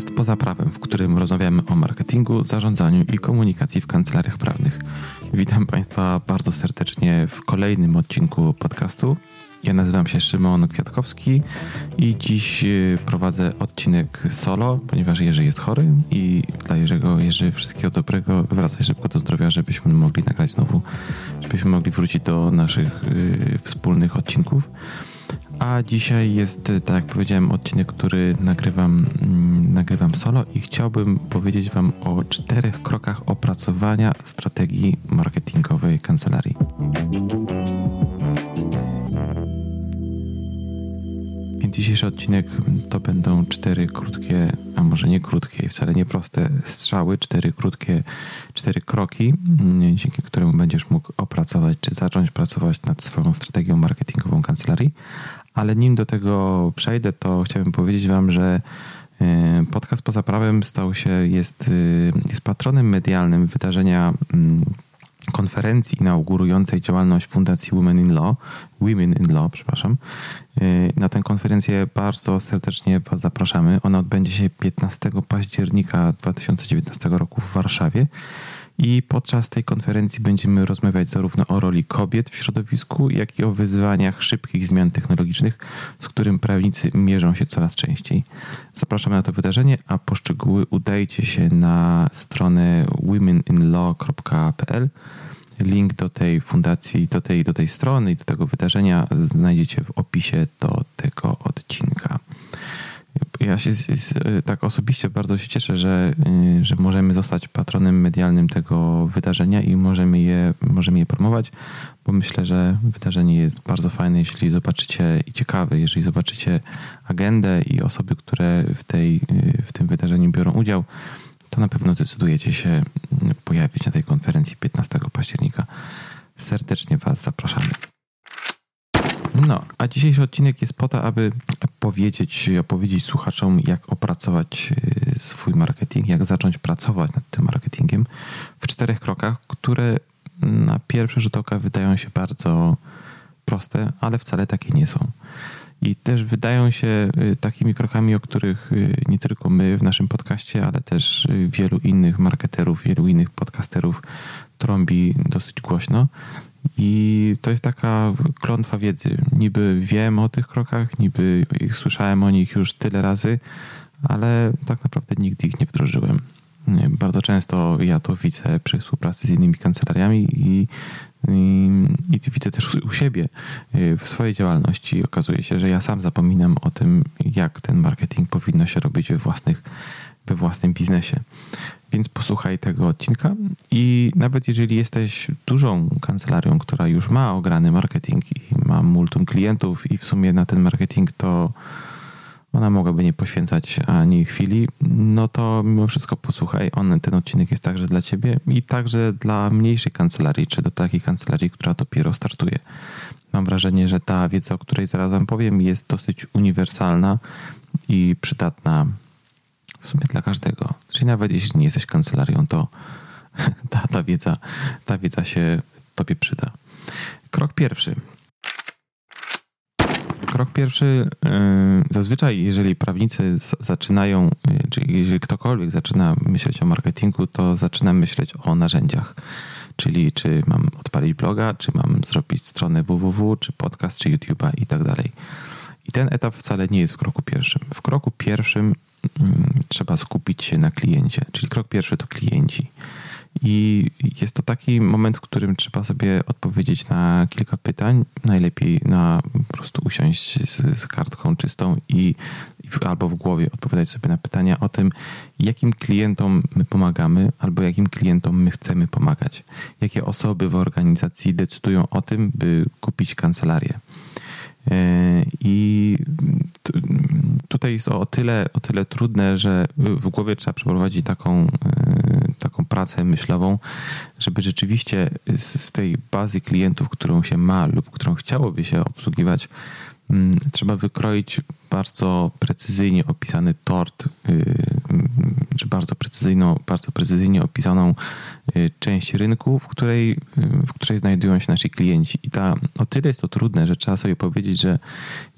podcast poza prawem, w którym rozmawiamy o marketingu, zarządzaniu i komunikacji w kancelariach prawnych. Witam Państwa bardzo serdecznie w kolejnym odcinku podcastu. Ja nazywam się Szymon Kwiatkowski i dziś y, prowadzę odcinek solo, ponieważ Jerzy jest chory i dla Jerzego, Jerzy, wszystkiego dobrego, wracaj szybko do zdrowia, żebyśmy mogli nagrać znowu, żebyśmy mogli wrócić do naszych y, wspólnych odcinków. A dzisiaj jest, tak jak powiedziałem, odcinek, który nagrywam, mm, nagrywam solo i chciałbym powiedzieć Wam o czterech krokach opracowania strategii marketingowej kancelarii. Dzisiejszy odcinek to będą cztery krótkie, a może nie krótkie wcale nie proste strzały, cztery krótkie, cztery kroki, mm, dzięki któremu będziesz mógł opracować czy zacząć pracować nad swoją strategią marketingową kancelarii. Ale nim do tego przejdę, to chciałbym powiedzieć Wam, że e, podcast poza prawem stał się, jest, e, jest patronem medialnym wydarzenia mm, konferencji inaugurującej działalność Fundacji Women in Law, Women in Law, przepraszam. E, na tę konferencję bardzo serdecznie Was zapraszamy. Ona odbędzie się 15 października 2019 roku w Warszawie. I podczas tej konferencji będziemy rozmawiać zarówno o roli kobiet w środowisku, jak i o wyzwaniach szybkich zmian technologicznych, z którym prawnicy mierzą się coraz częściej. Zapraszamy na to wydarzenie, a poszczegóły udajcie się na stronę womeninlaw.pl. Link do tej fundacji, do tej, do tej strony i do tego wydarzenia znajdziecie w opisie do tego ja się tak osobiście bardzo się cieszę, że, y, że możemy zostać patronem medialnym tego wydarzenia i możemy je, możemy je promować, bo myślę, że wydarzenie jest bardzo fajne, jeśli zobaczycie i ciekawe, jeżeli zobaczycie agendę i osoby, które w, tej, y, w tym wydarzeniu biorą udział, to na pewno zdecydujecie się y, pojawić na tej konferencji 15 października. Serdecznie Was zapraszamy. No, a dzisiejszy odcinek jest po to, aby powiedzieć, opowiedzieć słuchaczom, jak opracować y, swój marketing, jak zacząć pracować nad tym marketingiem w czterech krokach, które na pierwszy rzut oka wydają się bardzo proste, ale wcale takie nie są. I też wydają się y, takimi krokami, o których y, nie tylko my w naszym podcaście, ale też wielu innych marketerów, wielu innych podcasterów trąbi dosyć głośno. I to jest taka klątwa wiedzy. Niby wiem o tych krokach, niby słyszałem o nich już tyle razy, ale tak naprawdę nigdy ich nie wdrożyłem. Bardzo często ja to widzę przy współpracy z innymi kancelariami i, i, i widzę też u siebie y, w swojej działalności. Okazuje się, że ja sam zapominam o tym, jak ten marketing powinno się robić we, własnych, we własnym biznesie. Więc posłuchaj tego odcinka i nawet jeżeli jesteś dużą kancelarią, która już ma ograny marketing i ma multum klientów i w sumie na ten marketing to ona mogłaby nie poświęcać ani chwili, no to mimo wszystko posłuchaj, on, ten odcinek jest także dla ciebie i także dla mniejszej kancelarii, czy do takiej kancelarii, która dopiero startuje. Mam wrażenie, że ta wiedza, o której zaraz wam powiem, jest dosyć uniwersalna i przydatna w sumie dla każdego. Czyli nawet jeśli nie jesteś kancelarią, to ta, ta, wiedza, ta wiedza się tobie przyda. Krok pierwszy. Krok pierwszy, y, zazwyczaj jeżeli prawnicy zaczynają, y, czy jeżeli ktokolwiek zaczyna myśleć o marketingu, to zaczyna myśleć o narzędziach. Czyli czy mam odpalić bloga, czy mam zrobić stronę www, czy podcast, czy YouTube'a i tak dalej. I ten etap wcale nie jest w kroku pierwszym. W kroku pierwszym trzeba skupić się na kliencie, czyli krok pierwszy to klienci. I jest to taki moment, w którym trzeba sobie odpowiedzieć na kilka pytań. Najlepiej na po prostu usiąść z, z kartką czystą i albo w głowie odpowiadać sobie na pytania o tym, jakim klientom my pomagamy, albo jakim klientom my chcemy pomagać. Jakie osoby w organizacji decydują o tym, by kupić kancelarię. E, I tutaj jest o tyle, o tyle trudne, że w głowie trzeba przeprowadzić taką, e, taką pracę myślową, żeby rzeczywiście z tej bazy klientów, którą się ma lub którą chciałoby się obsługiwać, trzeba wykroić bardzo precyzyjnie opisany tort, y, czy bardzo precyzyjną, bardzo precyzyjnie opisaną y, część rynku, w której, y, w której znajdują się nasi klienci. I ta, o tyle jest to trudne, że trzeba sobie powiedzieć, że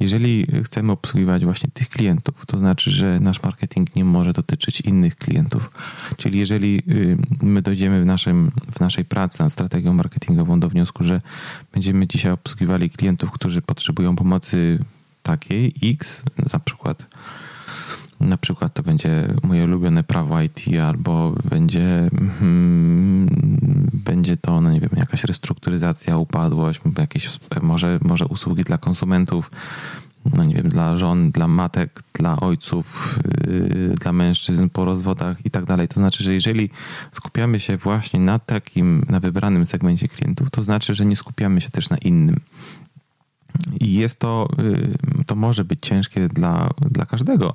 jeżeli chcemy obsługiwać właśnie tych klientów, to znaczy, że nasz marketing nie może dotyczyć innych klientów. Czyli jeżeli y, my dojdziemy w, naszym, w naszej pracy nad strategią marketingową do wniosku, że będziemy dzisiaj obsługiwali klientów, którzy potrzebują pomocy takiej X, na przykład na przykład to będzie moje ulubione prawo IT, albo będzie, hmm, będzie to, no nie wiem, jakaś restrukturyzacja, upadłość, jakieś może, może usługi dla konsumentów, no nie wiem, dla żon, dla matek, dla ojców, yy, dla mężczyzn po rozwodach i tak dalej. To znaczy, że jeżeli skupiamy się właśnie na takim, na wybranym segmencie klientów, to znaczy, że nie skupiamy się też na innym. I jest to, yy, to może być ciężkie dla, dla każdego,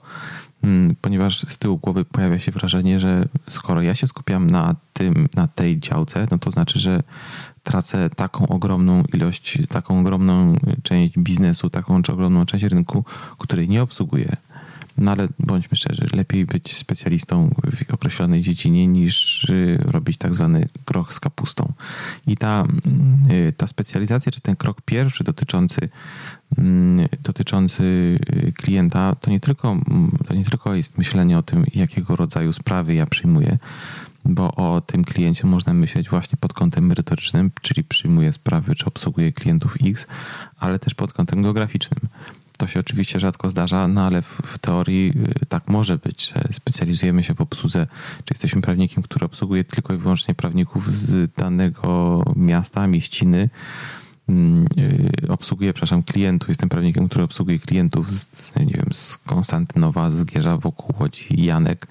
Mm, ponieważ z tyłu głowy pojawia się wrażenie, że skoro ja się skupiam na tym, na tej działce, no to znaczy, że tracę taką ogromną ilość, taką ogromną część biznesu, taką ogromną część rynku, której nie obsługuję. No ale bądźmy szczerzy, lepiej być specjalistą w określonej dziedzinie niż y, robić tak zwany krok z kapustą. I ta, y, ta specjalizacja, czy ten krok pierwszy dotyczący, mm, dotyczący y, klienta, to nie, tylko, to nie tylko jest myślenie o tym, jakiego rodzaju sprawy ja przyjmuję, bo o tym kliencie można myśleć właśnie pod kątem merytorycznym, czyli przyjmuję sprawy, czy obsługuję klientów X, ale też pod kątem geograficznym. To się oczywiście rzadko zdarza, no ale w, w, teorii y, tak może być, że specjalizujemy się w obsłudze, czy jesteśmy prawnikiem, który obsługuje tylko i wyłącznie prawników z danego miasta, mieściny, mm, y, obsługuję, przepraszam, klientów, jestem prawnikiem, który obsługuje klientów z, nie wiem, z Konstantynowa, z Gierza wokół Łodzi, Janek,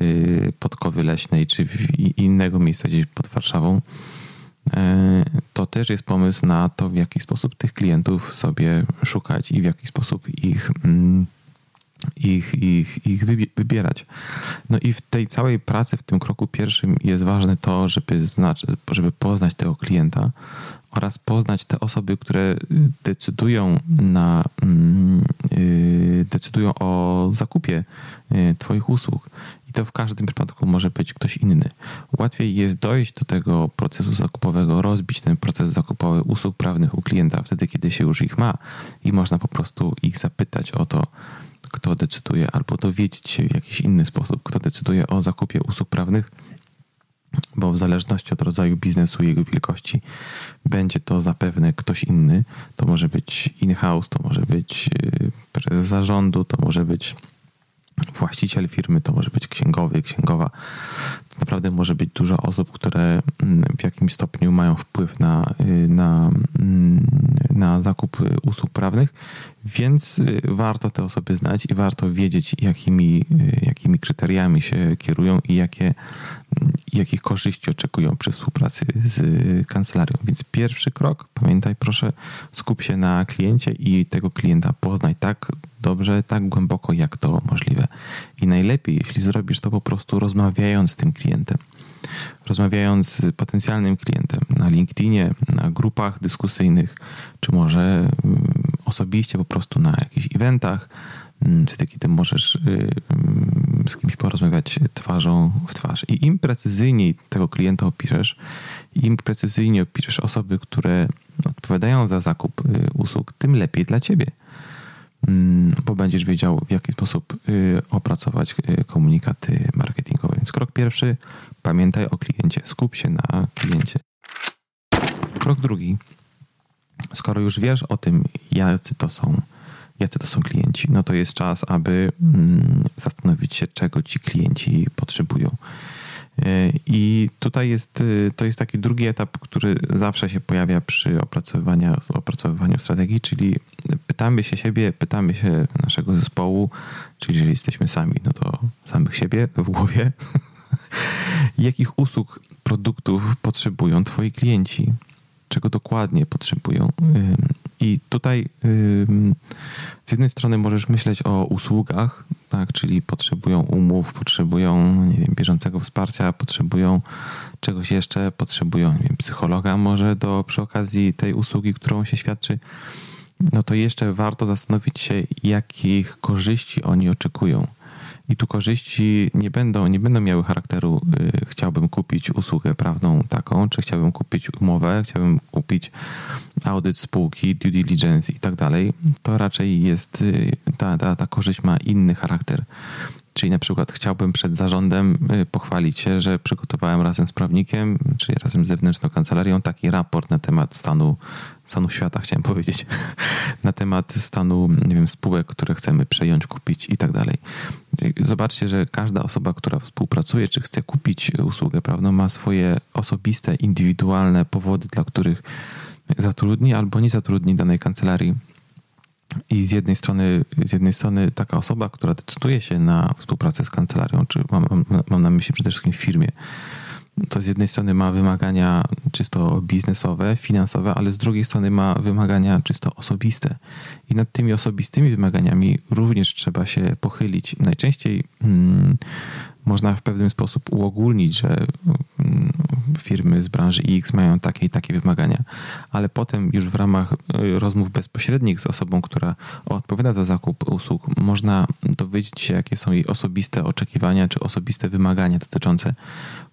y, Podkowy Leśnej, czy innego miejsca gdzieś pod Warszawą to też jest pomysł na to, w jaki sposób tych klientów sobie szukać i w jaki sposób ich, mm, ich, ich, ich wybierać. No i w tej całej pracy, w tym kroku pierwszym jest ważne to, żeby, znać, żeby poznać tego klienta oraz poznać te osoby, które decydują na mm, y, decydują o zakupie y, Twoich usług. I to w każdym przypadku może być ktoś inny. Łatwiej jest dojść do tego procesu zakupowego, rozbić ten proces zakupowy usług prawnych u klienta wtedy, kiedy się już ich ma. I można po prostu ich zapytać o to, kto decyduje, albo dowiedzieć się w jakiś inny sposób, kto decyduje o zakupie usług prawnych, bo w zależności od rodzaju biznesu i jego wielkości będzie to zapewne ktoś inny. To może być in-house, to może być y, prezes zarządu, to może być właściciel firmy, to może być księgowy, księgowa. To naprawdę może być dużo osób, które mm, w jakimś stopniu mają wpływ na, y, na, mm, na zakup usług prawnych, więc y, warto te osoby znać i warto wiedzieć, jakimi, jakimi kryteriami się kierują i jakie, jakich korzyści oczekują przy współpracy z kancelarią. Więc pierwszy krok, pamiętaj proszę, skup się na kliencie i tego klienta poznaj tak dobrze, tak głęboko, jak to możliwe. I najlepiej, jeśli zrobisz to po prostu rozmawiając z tym klientem. Rozmawiając z potencjalnym klientem na LinkedInie, na grupach dyskusyjnych, czy może mm, osobiście po prostu na jakichś eventach, mm, wtedy kiedy możesz y, mm, z kimś porozmawiać twarzą w twarz. I im precyzyjniej tego klienta opiszesz, im precyzyjniej opiszesz osoby, które odpowiadają za zakup y, usług, tym lepiej dla ciebie. Mm, bo będziesz wiedział, w jaki sposób y, opracować y, komunikaty marketingowe. Więc krok pierwszy, pamiętaj o kliencie, skup się na kliencie. Krok drugi, skoro już wiesz o tym, jacy to są, jacy to są klienci, no to jest czas, aby mm, zastanowić się, czego ci klienci potrzebują. E, I tutaj jest, e, to jest taki drugi etap, który zawsze się pojawia przy opracowywaniu strategii, czyli pytamy się siebie, pytamy się naszego zespołu, czyli jeżeli jesteśmy sami, no to samych siebie w głowie, jakich usług, produktów potrzebują Twoi klienci, czego dokładnie potrzebują. I tutaj z jednej strony możesz myśleć o usługach, tak, czyli potrzebują umów, potrzebują nie wiem, bieżącego wsparcia, potrzebują czegoś jeszcze, potrzebują wiem, psychologa może do, przy okazji tej usługi, którą się świadczy, no to jeszcze warto zastanowić się, jakich korzyści oni oczekują. I tu korzyści nie będą, nie będą miały charakteru y, chciałbym kupić usługę prawną taką, czy chciałbym kupić umowę, chciałbym kupić audyt spółki, due diligence i tak dalej. To raczej jest, y, ta, ta, ta korzyść ma inny charakter. Czyli na przykład chciałbym przed zarządem y, pochwalić się, że przygotowałem razem z prawnikiem, czyli razem z zewnętrzną kancelarią taki raport na temat stanu, stanu świata, chciałem powiedzieć, na temat stanu nie wiem, spółek, które chcemy przejąć, kupić i tak dalej. Zobaczcie, że każda osoba, która współpracuje, czy chce kupić usługę prawną, ma swoje osobiste, indywidualne powody, dla których zatrudni albo nie zatrudni danej kancelarii i z jednej strony, z jednej strony taka osoba, która decyduje się na współpracę z kancelarią, czy mam, mam na myśli przede wszystkim firmie, to z jednej strony ma wymagania czysto biznesowe, finansowe, ale z drugiej strony ma wymagania czysto osobiste. I nad tymi osobistymi wymaganiami również trzeba się pochylić. Najczęściej hmm, można w pewien sposób uogólnić, że mm, firmy z branży X mają takie i takie wymagania, ale potem już w ramach y, rozmów bezpośrednich z osobą, która odpowiada za zakup usług, można dowiedzieć się, jakie są jej osobiste oczekiwania czy osobiste wymagania dotyczące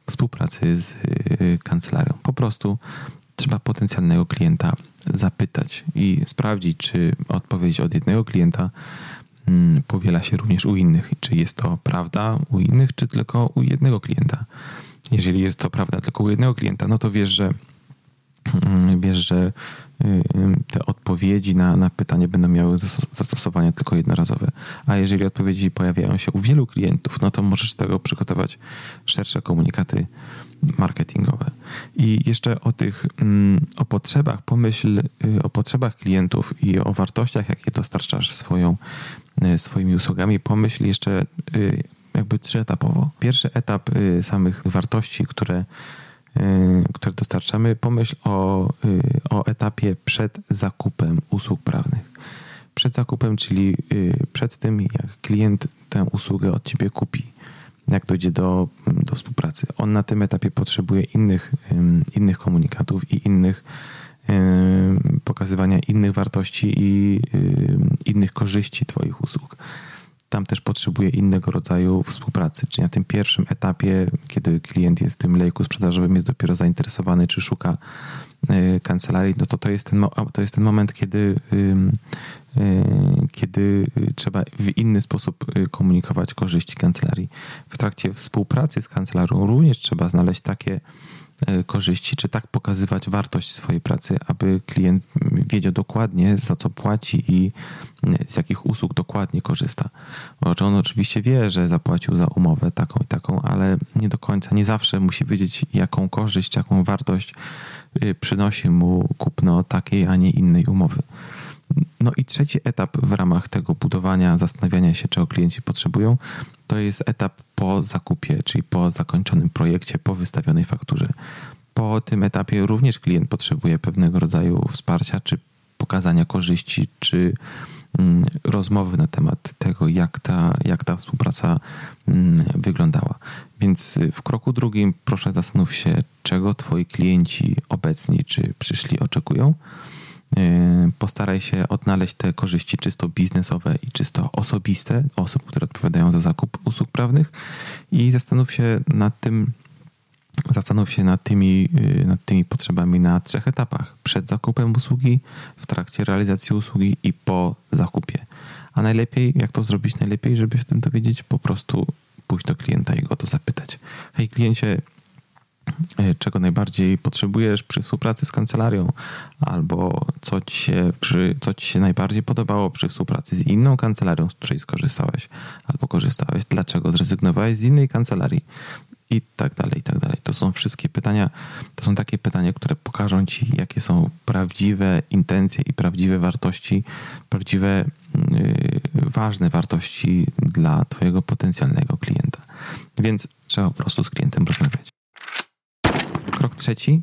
współpracy z y, kancelarią. Po prostu trzeba potencjalnego klienta zapytać i sprawdzić, czy odpowiedź od jednego klienta Mm, powiela się również u innych. Czy jest to prawda u innych, czy tylko u jednego klienta? Jeżeli jest to prawda tylko u jednego klienta, no to wiesz, że mm, wiesz, że y, y, te odpowiedzi na, na pytanie będą miały zastosowania tylko jednorazowe. A jeżeli odpowiedzi pojawiają się u wielu klientów, no to możesz z tego przygotować szersze komunikaty marketingowe. I jeszcze o tych, mm, o potrzebach, pomyśl y, o potrzebach klientów i o wartościach, jakie dostarczasz swoją swoimi usługami, pomyśl jeszcze jakby trzyetapowo. Pierwszy etap y, samych wartości, które, które dostarczamy, pomyśl o, o etapie przed zakupem usług prawnych. Przed zakupem, czyli przed tym, jak klient tę usługę od ciebie kupi, jak dojdzie do, do współpracy. On na tym etapie potrzebuje innych, innych komunikatów i innych pokazywania innych wartości i innych korzyści Twoich usług. Tam też potrzebuje innego rodzaju współpracy. Czyli na tym pierwszym etapie, kiedy klient jest w tym lejku sprzedażowym, jest dopiero zainteresowany, czy szuka e, kancelarii, no to to jest ten, to jest ten moment, kiedy, e, kiedy trzeba w inny sposób e, komunikować korzyści kancelarii. W trakcie współpracy z kancelarią również trzeba znaleźć takie korzyści, czy tak pokazywać wartość swojej pracy, aby klient wiedział dokładnie, za co płaci i z jakich usług dokładnie korzysta. Bo on oczywiście wie, że zapłacił za umowę taką i taką, ale nie do końca, nie zawsze musi wiedzieć, jaką korzyść, jaką wartość y, przynosi mu kupno takiej, a nie innej umowy. No i trzeci etap w ramach tego budowania, zastanawiania się, czego klienci potrzebują, to jest etap po zakupie, czyli po zakończonym projekcie, po wystawionej fakturze. Po tym etapie również klient potrzebuje pewnego rodzaju wsparcia, czy pokazania korzyści, czy mm, rozmowy na temat tego, jak ta, jak ta współpraca mm, wyglądała. Więc w kroku drugim proszę zastanów się, czego twoi klienci obecni czy przyszli oczekują E, postaraj się odnaleźć te korzyści czysto biznesowe i czysto osobiste osób, które odpowiadają za zakup usług prawnych i zastanów się nad tym, zastanów się nad tymi, e, nad tymi potrzebami na trzech etapach. Przed zakupem usługi, w trakcie realizacji usługi i po zakupie. A najlepiej, jak to zrobić najlepiej, żeby się tym dowiedzieć, po prostu pójść do klienta i go to zapytać. Hej kliencie, czego najbardziej potrzebujesz przy współpracy z kancelarią, albo co ci, się przy, co ci się najbardziej podobało przy współpracy z inną kancelarią, z której skorzystałeś, albo korzystałeś, dlaczego zrezygnowałeś z innej kancelarii i tak dalej, i tak dalej. To są wszystkie pytania, to są takie pytania, które pokażą ci, jakie są prawdziwe intencje i prawdziwe wartości, prawdziwe, yy, ważne wartości dla twojego potencjalnego klienta. Więc trzeba po prostu z klientem rozmawiać trzeci.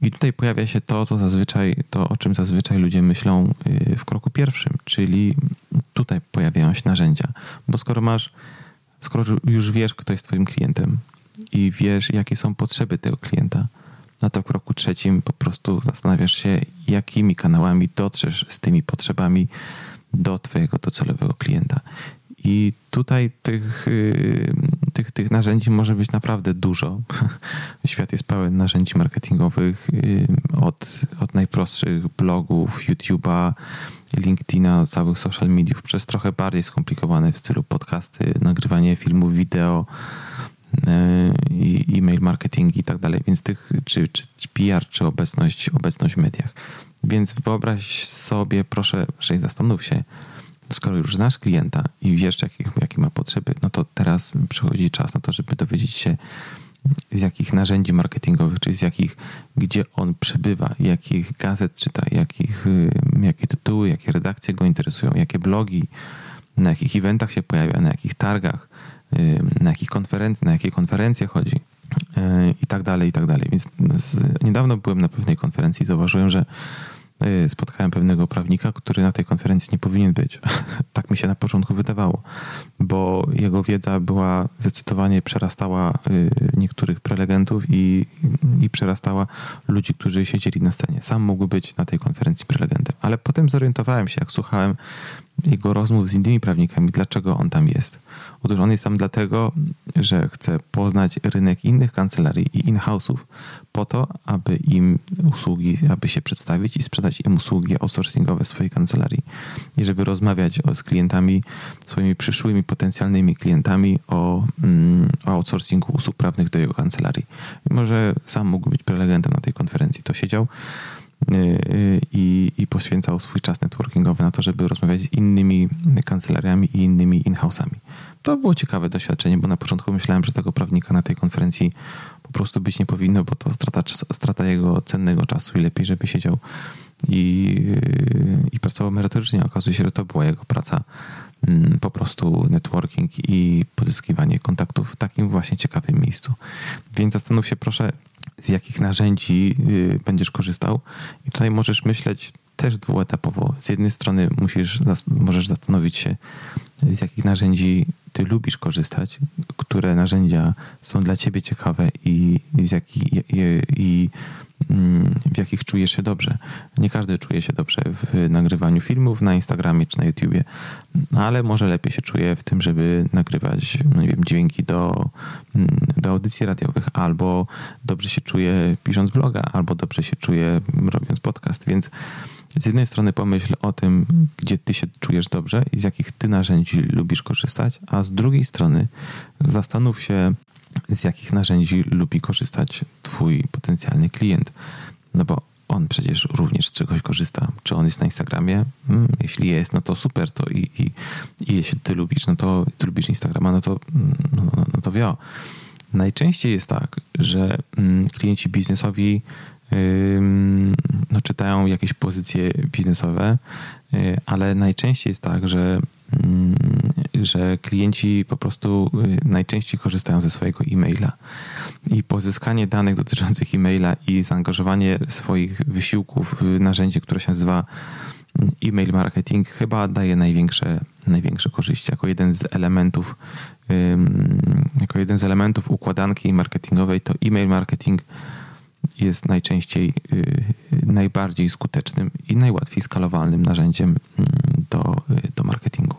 I tutaj pojawia się to, co zazwyczaj, to o czym zazwyczaj ludzie myślą y, w kroku pierwszym, czyli tutaj pojawiają się narzędzia. Bo skoro masz, skoro już wiesz, kto jest Twoim klientem i wiesz, jakie są potrzeby tego klienta, no to w kroku trzecim po prostu zastanawiasz się, jakimi kanałami dotrzesz z tymi potrzebami do Twojego docelowego klienta. I tutaj tych, y, tych, tych narzędzi może być naprawdę dużo. Świat jest pełen narzędzi marketingowych y, od, od najprostszych blogów, YouTube'a, LinkedIna, całych social mediów, przez trochę bardziej skomplikowane w stylu podcasty, nagrywanie filmów, wideo, i e-mail marketing i tak dalej, więc tych, czy, czy PR, czy obecność, obecność w mediach. Więc wyobraź sobie, proszę, że zastanów się, skoro już znasz klienta i wiesz, jakie, jakie ma potrzeby, no to teraz przychodzi czas na to, żeby dowiedzieć się, z jakich narzędzi marketingowych, czy z jakich, gdzie on przebywa, jakich gazet czyta, jakich, jakie tytuły, jakie redakcje go interesują, jakie blogi, na jakich eventach się pojawia, na jakich targach, na jakich konferencje, na jakie konferencje chodzi i tak dalej, i tak dalej. Więc niedawno byłem na pewnej konferencji i zauważyłem, że Y, spotkałem pewnego prawnika, który na tej konferencji nie powinien być. tak mi się na początku wydawało, bo jego wiedza była zdecydowanie przerastała y, niektórych prelegentów i, i przerastała ludzi, którzy siedzieli na scenie. Sam mógł być na tej konferencji prelegentem, ale potem zorientowałem się, jak słuchałem jego rozmów z innymi prawnikami, dlaczego on tam jest. Otóż on jest tam dlatego, że chce poznać rynek innych kancelarii i in-house'ów po to, aby im usługi, aby się przedstawić i sprzedać im usługi outsourcingowe swojej kancelarii. I żeby rozmawiać z klientami, swoimi przyszłymi, potencjalnymi klientami o, mm, o outsourcingu usług prawnych do jego kancelarii. Mimo, że sam mógł być prelegentem na tej konferencji, to siedział i, i poświęcał swój czas networkingowy na to, żeby rozmawiać z innymi kancelariami i innymi in-house'ami to było ciekawe doświadczenie, bo na początku myślałem, że tego prawnika na tej konferencji po prostu być nie powinno, bo to strata, strata jego cennego czasu i lepiej, żeby siedział i, i pracował merytorycznie. Okazuje się, że to była jego praca, mm, po prostu networking i pozyskiwanie kontaktów w takim właśnie ciekawym miejscu. Więc zastanów się proszę, z jakich narzędzi y, będziesz korzystał i tutaj możesz myśleć też dwuetapowo. Z jednej strony musisz, możesz zastanowić się, z jakich narzędzi ty lubisz korzystać, które narzędzia są dla ciebie ciekawe i, i, z jakich, i, i w jakich czujesz się dobrze. Nie każdy czuje się dobrze w nagrywaniu filmów na Instagramie czy na YouTubie, ale może lepiej się czuje w tym, żeby nagrywać no nie wiem, dźwięki do, mm, do audycji radiowych, albo dobrze się czuje pisząc bloga, albo dobrze się czuje robiąc podcast, więc z jednej strony pomyśl o tym, gdzie ty się czujesz dobrze i z jakich ty narzędzi lubisz korzystać, a z drugiej strony zastanów się, z jakich narzędzi lubi korzystać twój potencjalny klient. No bo on przecież również z czegoś korzysta. Czy on jest na Instagramie? Hmm, jeśli jest, no to super. To i, i, i jeśli ty lubisz, no to ty lubisz Instagrama, no to, no, no, no to wio. Najczęściej jest tak, że mm, klienci biznesowi no, czytają jakieś pozycje biznesowe, y, ale najczęściej jest tak, że, że klienci po prostu y, najczęściej korzystają ze swojego e-maila. I pozyskanie danych dotyczących e-maila i zaangażowanie swoich wysiłków w narzędzie, które się nazywa mm, e-mail marketing, chyba daje największe, największe korzyści. Jako jeden z elementów, jako jeden z elementów układanki marketingowej, to e-mail marketing jest najczęściej y, najbardziej skutecznym i najłatwiej skalowalnym narzędziem mm, do, y, do marketingu.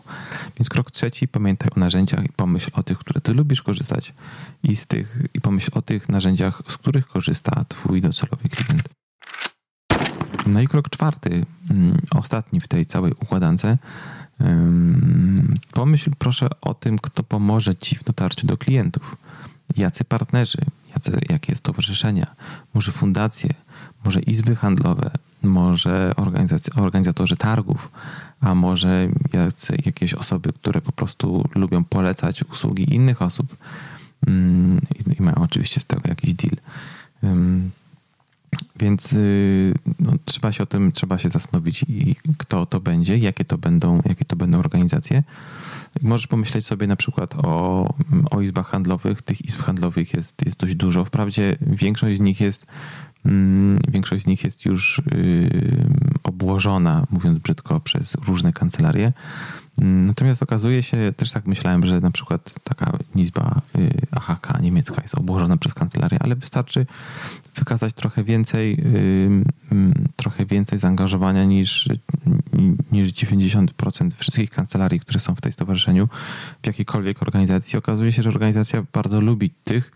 Więc krok trzeci, pamiętaj o narzędziach i pomyśl o tych, które ty lubisz korzystać i z tych i pomyśl o tych narzędziach, z których korzysta twój docelowy klient. No i krok czwarty, mm, ostatni w tej całej układance. Pomyśl proszę o tym, kto pomoże ci w dotarciu do klientów. Jacy partnerzy, jacy, jakie stowarzyszenia, może fundacje, może izby handlowe, może organizatorzy targów, a może jakieś osoby, które po prostu lubią polecać usługi innych osób mm, i mają oczywiście z tego jakiś deal. Więc y, no, trzeba się o tym, trzeba się zastanowić, kto to będzie, jakie to będą, jakie to będą organizacje. Możesz pomyśleć sobie na przykład o, o izbach handlowych. Tych izb handlowych jest, jest dość dużo. Wprawdzie większość z nich jest mm, większość z nich jest już obłożona, mówiąc brzydko, przez różne kancelarie. Mm, natomiast okazuje się, też tak myślałem, że na przykład taka izba y, AHK niemiecka jest obłożona przez kancelarię, ale wystarczy wykazać trochę więcej, trochę więcej zaangażowania niż, niż 90% wszystkich kancelarii, które są w tej stowarzyszeniu, w jakiejkolwiek organizacji. Okazuje się, że organizacja bardzo lubi tych,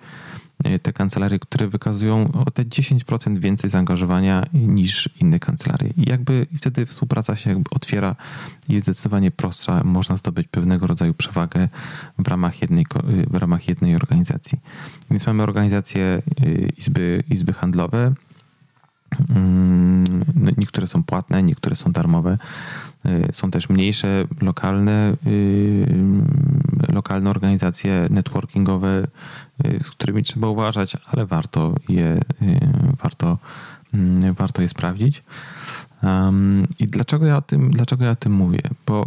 te kancelarie, które wykazują o te 10% więcej zaangażowania niż inne kancelarie. I jakby wtedy współpraca się jakby otwiera jest zdecydowanie prostsza. Można zdobyć pewnego rodzaju przewagę w ramach jednej, w ramach jednej organizacji. Więc mamy organizacje e, izby, izby handlowe. Mm, no, niektóre są płatne, niektóre są darmowe. E, są też mniejsze, lokalne, lokalne organizacje networkingowe, Y, z którymi trzeba uważać, ale warto je, y, warto, mm, warto je sprawdzić. I dlaczego ja, o tym, dlaczego ja o tym mówię? Bo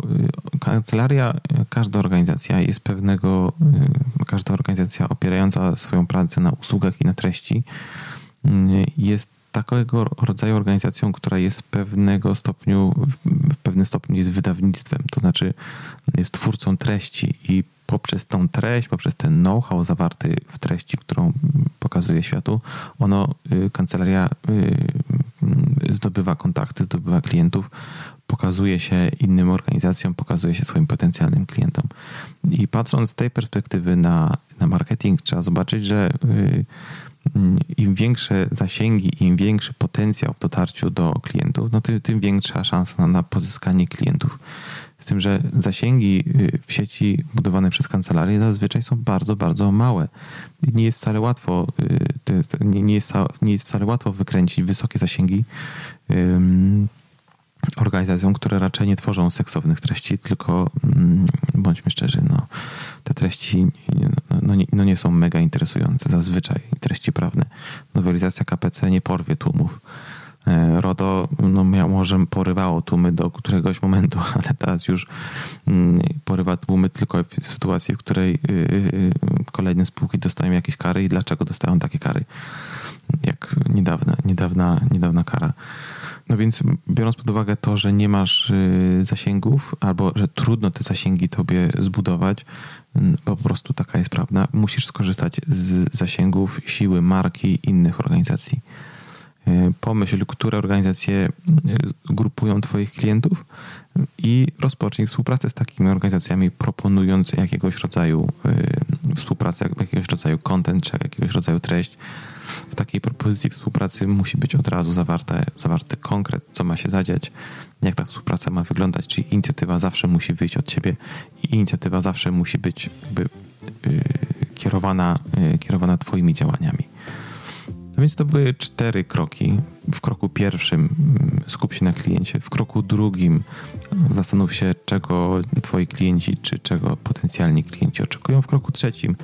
y, kancelaria, każda organizacja jest pewnego, każda organizacja opierająca swoją pracę na usługach i na treści jest takiego rodzaju organizacją, która jest pewnego stopniu, w pewnym stopniu jest wydawnictwem, to znaczy jest twórcą treści i poprzez tą treść, poprzez ten know-how zawarty w treści, którą pokazuje światu, ono, y, kancelaria y, zdobywa kontakty, zdobywa klientów, pokazuje się innym organizacjom, pokazuje się swoim potencjalnym klientom. I patrząc z tej perspektywy na, na marketing, trzeba zobaczyć, że y, im większe zasięgi, im większy potencjał w dotarciu do klientów, no tym, tym większa szansa na, na pozyskanie klientów. Z tym, że zasięgi y, w sieci budowane przez kancelarię zazwyczaj są bardzo, bardzo małe. Nie jest wcale łatwo, y, nie jest, nie jest wcale łatwo wykręcić wysokie zasięgi organizacjom, które raczej nie tworzą seksownych treści, tylko mm, bądźmy szczerzy, no, te treści no, no, nie, no nie są mega interesujące zazwyczaj, treści prawne. Nowelizacja KPC nie porwie tłumów. E, RODO no, miał, może porywało tłumy do któregoś momentu, ale teraz już mm, porywa tłumy tylko w sytuacji, w której y, y, y, kolejne spółki dostają jakieś kary i dlaczego dostają takie kary. Jak niedawna, niedawna, niedawna kara. No więc biorąc pod uwagę to, że nie masz zasięgów albo że trudno te zasięgi tobie zbudować, po prostu taka jest prawda, musisz skorzystać z zasięgów siły marki innych organizacji. E, pomyśl, które organizacje e, grupują Twoich klientów i rozpocznij współpracę z takimi organizacjami, proponując jakiegoś rodzaju e, współpracę, jakiegoś rodzaju content, czy jakiegoś rodzaju treść. W takiej propozycji współpracy musi być od razu zawarte, zawarty konkret, co ma się zadziać, jak ta współpraca ma wyglądać, czyli inicjatywa zawsze musi wyjść od ciebie i inicjatywa zawsze musi być jakby kierowana, kierowana Twoimi działaniami. No więc to były cztery kroki. W kroku pierwszym mm, skup się na kliencie, w kroku drugim zastanów się, czego twoi klienci czy czego potencjalni klienci oczekują. W kroku trzecim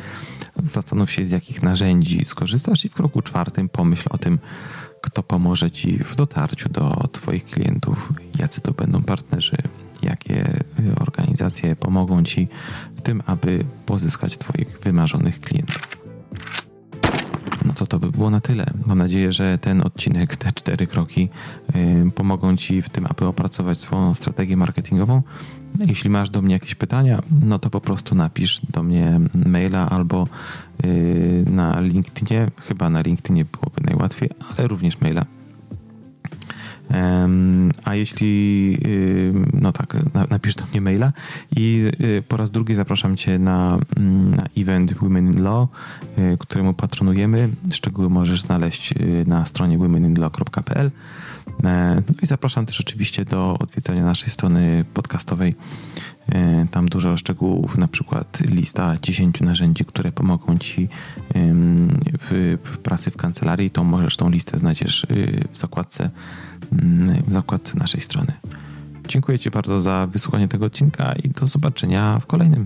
zastanów się, z jakich narzędzi skorzystasz, i w kroku czwartym pomyśl o tym, kto pomoże ci w dotarciu do Twoich klientów, jacy to będą partnerzy, jakie organizacje pomogą Ci w tym, aby pozyskać Twoich wymarzonych klientów to by było na tyle. Mam nadzieję, że ten odcinek, te cztery kroki y, pomogą Ci w tym, aby opracować swoją strategię marketingową. Jeśli masz do mnie jakieś pytania, no to po prostu napisz do mnie maila albo y, na LinkedInie. Chyba na LinkedInie byłoby najłatwiej, ale również maila. A jeśli, y, no tak, napisz do mnie maila i y, po raz drugi zapraszam Cię na, mm, na event Women in Law, y, któremu patronujemy. Szczegóły możesz znaleźć na stronie womeninlaw.pl. E, no i zapraszam też oczywiście do odwiedzania naszej strony podcastowej. E, tam dużo szczegółów, na przykład lista 10 narzędzi, które pomogą Ci w, pracy w kancelarii. To możesz tą listę znajdziesz w zakładce Mm, w zakładce naszej strony. Dziękuję Ci bardzo za wysłuchanie tego odcinka i do zobaczenia w kolejnym.